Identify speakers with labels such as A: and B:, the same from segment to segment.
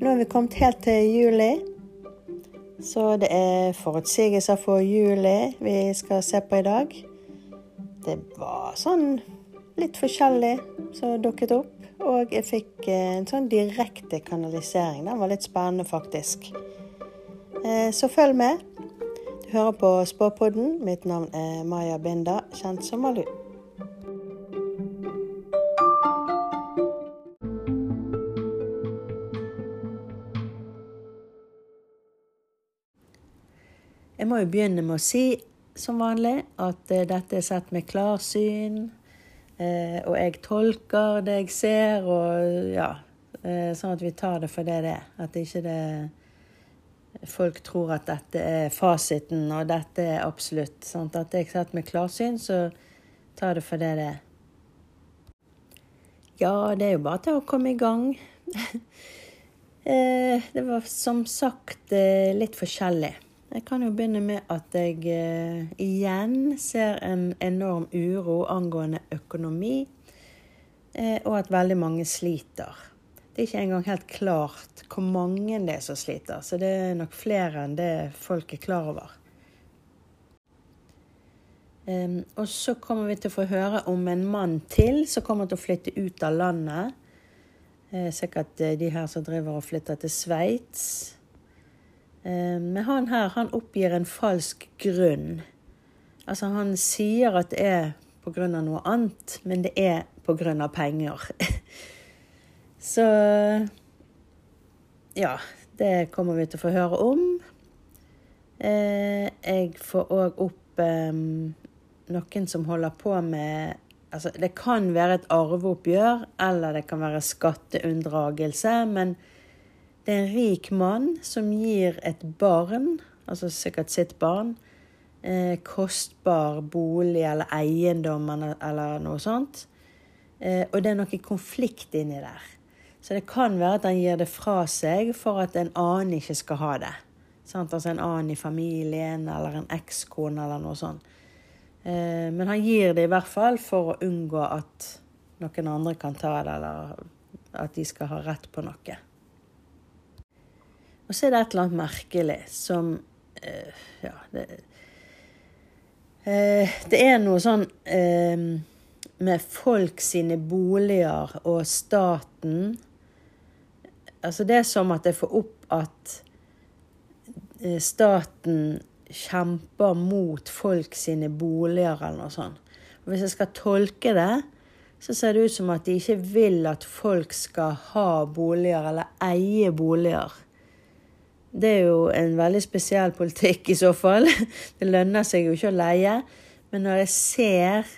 A: Nå er vi kommet helt til juli. Så det er forutsigelser for juli vi skal se på i dag. Det var sånn litt forskjellig som dukket opp. Og jeg fikk eh, en sånn direkte kanalisering. Den var litt spennende, faktisk. Eh, så følg med. Du hører på Spåpodden. Mitt navn er Maja Binda, kjent som Malu. Må jo begynne med å si, som vanlig, at uh, dette er sett med klarsyn. Uh, og jeg tolker det jeg ser, og ja uh, Sånn at vi tar det for det det er. At ikke det folk tror at dette er fasiten, og dette er absolutt. Sant? At jeg sett med klarsyn, så tar det for det det er. Ja, det er jo bare til å komme i gang. det var som sagt litt forskjellig. Jeg kan jo begynne med at jeg eh, igjen ser en enorm uro angående økonomi, eh, og at veldig mange sliter. Det er ikke engang helt klart hvor mange det er som sliter, så det er nok flere enn det folk er klar over. Um, og så kommer vi til å få høre om en mann til som kommer til å flytte ut av landet. Eh, sikkert de her som driver og flytter til Sveits. Eh, men han her, han oppgir en falsk grunn. Altså, han sier at det er av noe annet, men det er av penger. Så ja, det kommer vi til å få høre om. Eh, jeg får òg opp eh, noen som holder på med Altså, det kan være et arveoppgjør, eller det kan være skatteunndragelse, men det er en rik mann som gir et barn, altså sikkert sitt barn, eh, kostbar bolig eller eiendom eller noe sånt. Eh, og det er noe konflikt inni der. Så det kan være at han gir det fra seg for at en annen ikke skal ha det. Sant? Altså en annen i familien eller en ekskone eller noe sånt. Eh, men han gir det i hvert fall for å unngå at noen andre kan ta det, eller at de skal ha rett på noe. Og så er det et eller annet merkelig som uh, Ja, det, uh, det er noe sånn uh, med folk sine boliger og staten Altså, det er som at jeg får opp at staten kjemper mot folk sine boliger, eller noe sånt. Og hvis jeg skal tolke det, så ser det ut som at de ikke vil at folk skal ha boliger eller eie boliger. Det er jo en veldig spesiell politikk i så fall. Det lønner seg jo ikke å leie. Men når jeg ser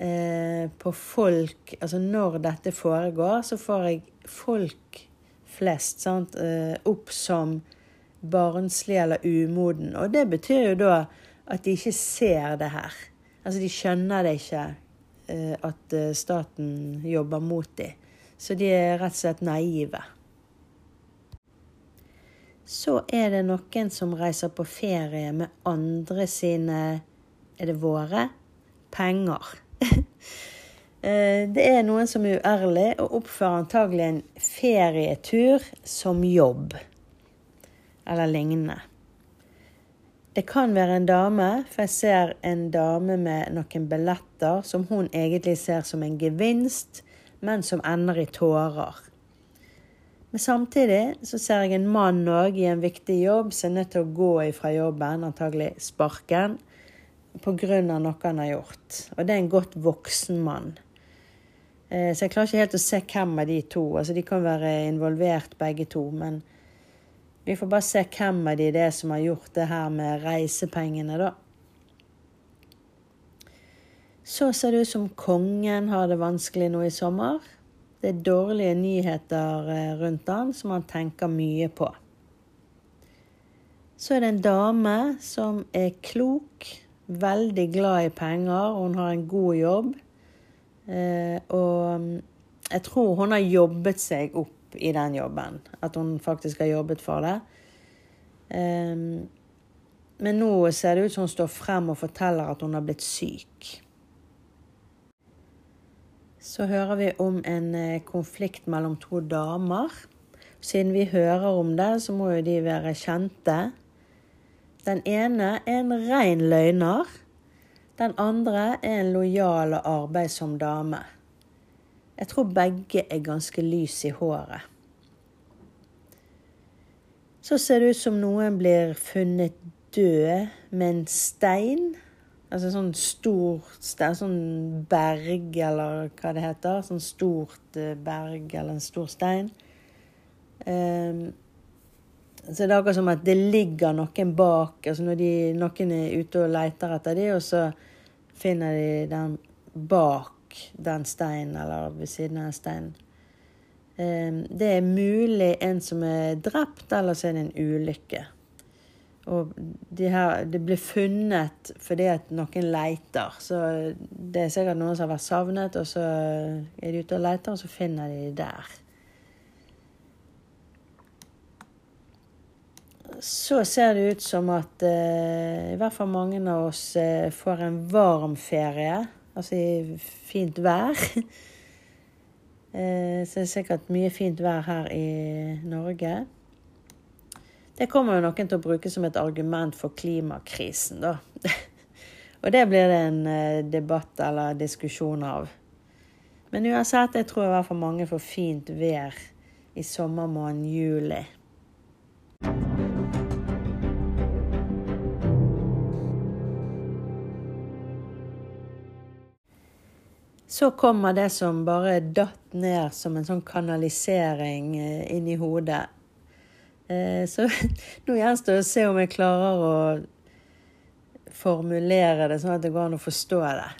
A: eh, på folk Altså når dette foregår, så får jeg folk flest sant, eh, opp som barnslig eller umoden. Og det betyr jo da at de ikke ser det her. Altså de skjønner det ikke eh, at eh, staten jobber mot dem. Så de er rett og slett naive så er det noen som reiser på ferie med andre sine Er det våre? Penger. Eh, det er noen som er uærlig og oppfører antagelig en ferietur som jobb. Eller lignende. Det kan være en dame, for jeg ser en dame med noen billetter som hun egentlig ser som en gevinst, men som ender i tårer. Men samtidig så ser jeg en mann òg i en viktig jobb som er nødt til å gå ifra jobben, antagelig sparken, pga. noe han har gjort. Og det er en godt voksen mann. Eh, så jeg klarer ikke helt å se hvem av de to. Altså, de kan være involvert begge to, men vi får bare se hvem av de det er som har gjort det her med reisepengene, da. Så ser det ut som kongen har det vanskelig nå i sommer. Det er dårlige nyheter eh, rundt han som han tenker mye på. Så er det en dame som er klok, veldig glad i penger, hun har en god jobb. Eh, og mm, jeg tror hun har jobbet seg opp i den jobben. At hun faktisk har jobbet for det. Eh, men nå ser det ut som hun står frem og forteller at hun har blitt syk så hører vi om en eh, konflikt mellom to damer. Siden vi hører om det, så må jo de være kjente. Den ene er en ren løgner. Den andre er en lojal og arbeidsom dame. Jeg tror begge er ganske lys i håret. Så ser det ut som noen blir funnet død med en stein. Altså sånn stort stein, sånn berg, eller hva det heter. Sånn stort eh, berg eller en stor stein. Um, så det er akkurat som at det ligger noen bak. altså Når de, noen er ute og leter etter dem, og så finner de den bak den steinen, eller ved siden av steinen. Um, det er mulig en som er drept, eller så er det en ulykke. Og de her, det blir funnet fordi at noen leter. Så det er sikkert noen som har vært savnet, og så er de ute og leter, og så finner de de der. så ser det ut som at eh, i hvert fall mange av oss eh, får en varm ferie. Altså i fint vær. eh, så det er sikkert mye fint vær her i Norge. Det kommer jo noen til å bruke som et argument for klimakrisen, da. Og det blir det en eh, debatt eller diskusjon av. Men uansett, jeg tror i hvert fall mange får fint vær i sommermåneden juli. Så kommer det som bare datt ned som en sånn kanalisering eh, inn i hodet. Eh, så nå gjenstår det å se om jeg klarer å formulere det sånn at det går an å forstå det.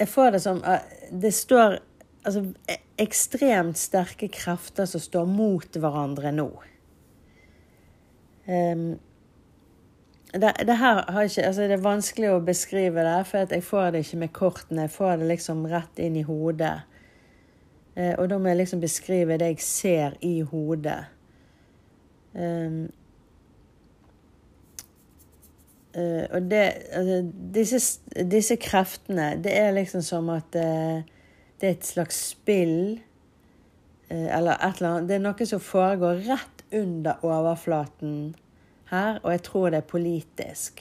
A: Jeg får det som Det står altså, e, ekstremt sterke krefter som står mot hverandre nå det, det, her har ikke, altså det er vanskelig å beskrive det, for jeg får det ikke med kortene. Jeg får det liksom rett inn i hodet. Eh, og da må jeg liksom beskrive det jeg ser i hodet. Um, uh, og det altså, disse, disse, kreftene, det er liksom som at uh, det er et slags spill uh, Eller et eller annet Det er noe som foregår rett under overflaten her, og jeg tror det er politisk.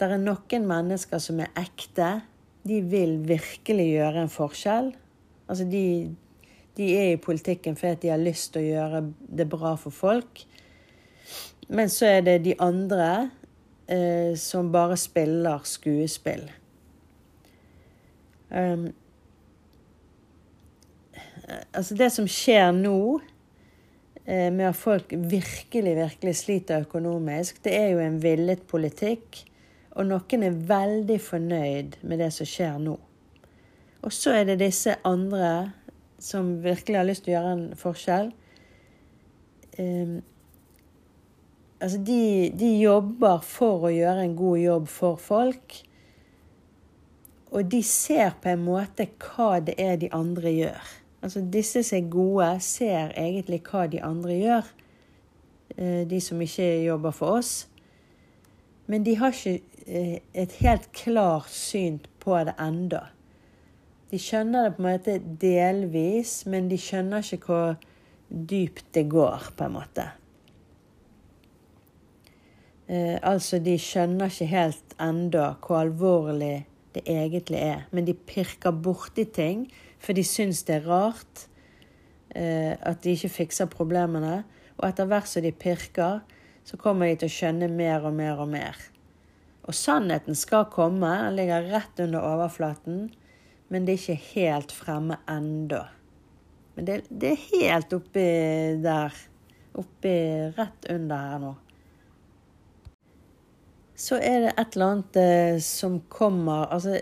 A: Det er noen mennesker som er ekte. De vil virkelig gjøre en forskjell. Altså, de, de er i politikken fordi de har lyst til å gjøre det bra for folk. Men så er det de andre eh, som bare spiller skuespill. Um, altså, det som skjer nå Eh, med at folk virkelig, virkelig sliter økonomisk, det er jo en villet politikk. Og noen er veldig fornøyd med det som skjer nå. Og så er det disse andre som virkelig har lyst til å gjøre en forskjell. Um, altså de, de, jobber for å gjøre en god jobb for folk. Og de ser på en måte hva det er de andre gjør. Altså disse som er gode, ser egentlig hva de andre gjør. Eh, de som ikke jobber for oss. Men de har ikke eh, et helt klart syn på det enda. De skjønner det på en måte delvis, men de skjønner ikke hvor dypt det går, på en måte. Eh, altså, de skjønner ikke helt enda hvor alvorlig det egentlig er. Men de pirker borti ting for de syns det er rart eh, at de ikke fikser problemene. Og etter hvert som de pirker, så kommer de til å skjønne mer og mer og mer. Og sannheten skal komme. Den ligger rett under overflaten. Men det er ikke helt fremme ennå. Men det, det, er helt oppi der. Oppi rett under her nå. Så er det et eller annet eh, som kommer Altså,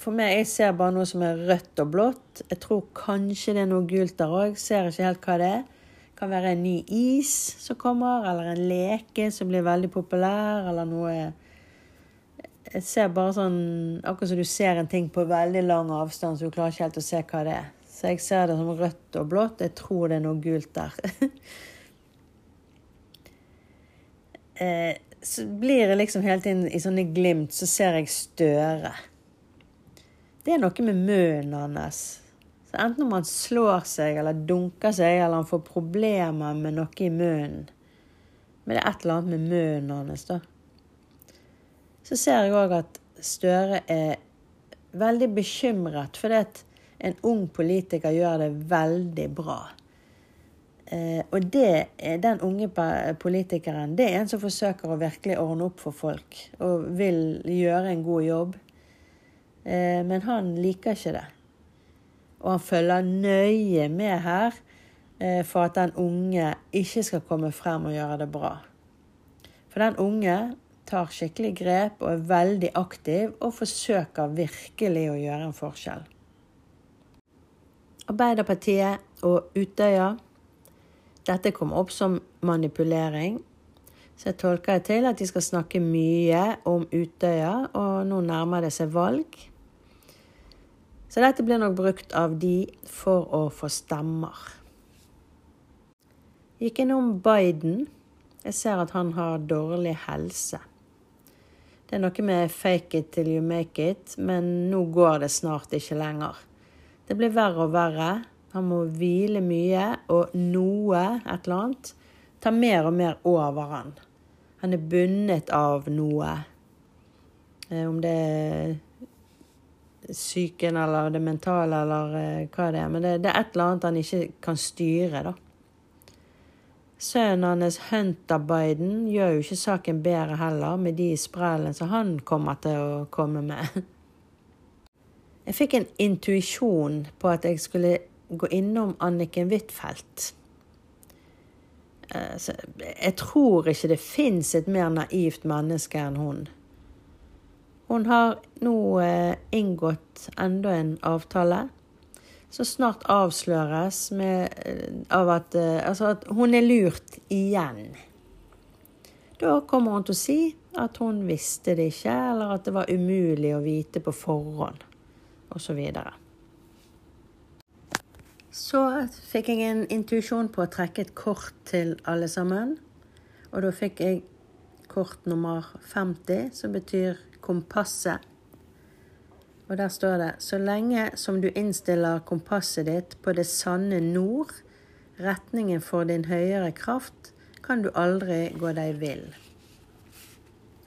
A: for meg, Jeg ser bare noe som er rødt og blått. Jeg tror kanskje det er noe gult der òg. Ser ikke helt hva det er. Det kan være en ny is som kommer, eller en leke som blir veldig populær, eller noe Jeg ser bare sånn Akkurat som du ser en ting på veldig lang avstand, så du klarer ikke helt å se hva det er. Så jeg ser det som rødt og blått. Jeg tror det er noe gult der. eh, så blir det liksom hele tiden i sånne glimt, så ser jeg Støre. Det er noe med munnen hans. Så enten om han slår seg eller dunker seg, eller han får problemer med noe i munnen Men det er et eller annet med munnen hans, da. Så ser jeg òg at Støre er veldig bekymret fordi at en ung politiker gjør det veldig bra. Eh, og det den unge politikeren det er en som forsøker å virkelig ordne opp for folk og vil gjøre en god jobb. Eh, men han liker ikke det. Og han følger nøye med her eh, for at den unge ikke skal komme frem og gjøre det bra. For den unge tar skikkelig grep og er veldig aktiv og forsøker virkelig å gjøre en forskjell. Arbeiderpartiet og Utøya. Dette kom opp som manipulering. Så jeg tolker det til at de skal snakke mye om Utøya, og nå nærmer det seg valg. Så dette blir nok brukt av de for å få stemmer. Gikk innom Biden. Jeg ser at han har dårlig helse. Det er noe med 'fake it till you make it', men nå går det snart ikke lenger. Det blir verre og verre. Han må hvile mye, og noe, et eller annet, tar mer og mer over han. Han er bundet av noe. Eh, om det er psyken eller det mentale eller eh, hva det er. Men det, det er et eller annet han ikke kan styre, da. Sønnen hans, Hunter Biden, gjør jo ikke saken bedre heller, med de sprellene som han kommer til å komme med. Jeg fikk en intuisjon på at jeg skulle gå innom Anniken Huitfeldt. Eh, jeg tror ikke det fins et mer naivt menneske enn hun. Hun har nå eh, inngått enda en avtale så snart avsløres med, eh, av at, eh, altså at hun er lurt igjen. Da kommer hun til å si at hun visste det ikke, eller at det var umulig å vite på forhånd, osv. Så, fikk jeg en intuisjon på å trekke et kort til alle sammen. Og da fikk jeg kort nummer 50, som betyr kompasset og der står det så lenge som du innstiller kompasset ditt på det sanne nord, retningen for din høyere kraft, kan du aldri gå deg vill.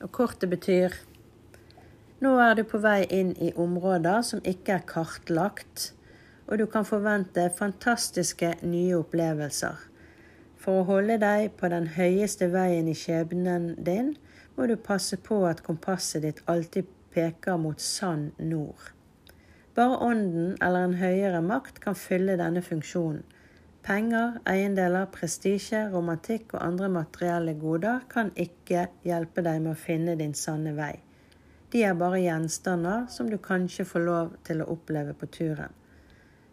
A: Og kortet betyr nå er du på vei inn i områder som ikke er kartlagt, og du kan forvente fantastiske nye opplevelser. For å holde deg på den høyeste veien i skjebnen din, må du passe på at kompasset ditt alltid peker mot sann nord. Bare Ånden eller en høyere makt kan fylle denne funksjonen. Penger, eiendeler, prestisje, romantikk og andre materielle goder kan ikke hjelpe deg med å finne din sanne vei. De er bare gjenstander som du kanskje får lov til å oppleve på turen.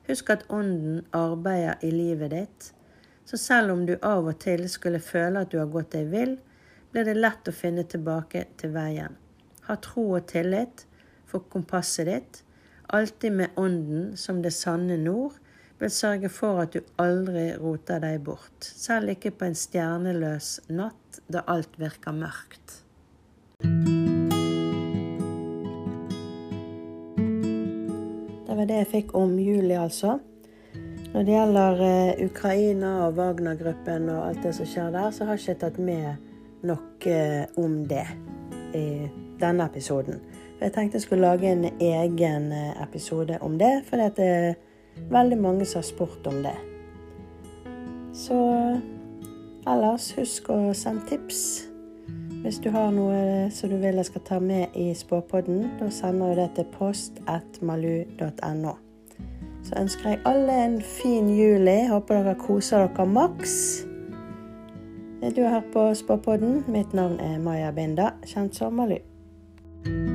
A: Husk at Ånden arbeider i livet ditt, så selv om du av og til skulle føle at du har gått deg vill, blir det lett å finne tilbake til veien. Ha tro og tillit for kompasset ditt, alltid med Ånden som det sanne nord, vil sørge for at du aldri roter deg bort, selv ikke på en stjerneløs natt da alt virker mørkt. Det var det jeg fikk om juli, altså. Når det gjelder uh, Ukraina og Wagner-gruppen og alt det som skjer der, så har jeg ikke tatt med noe uh, om det. Uh, denne episoden. Jeg tenkte jeg skulle lage en egen eh, episode om det, for det er veldig mange som har spurt om det. Så ellers, husk å sende tips. Hvis du har noe som du vil jeg skal ta med i Spåpodden, da sender du det til post1malu.no. Så ønsker jeg alle en fin juli. Håper dere koser dere maks. Du har hørt på Spåpodden. Mitt navn er Maja Binda, kjent som Malu. Thank you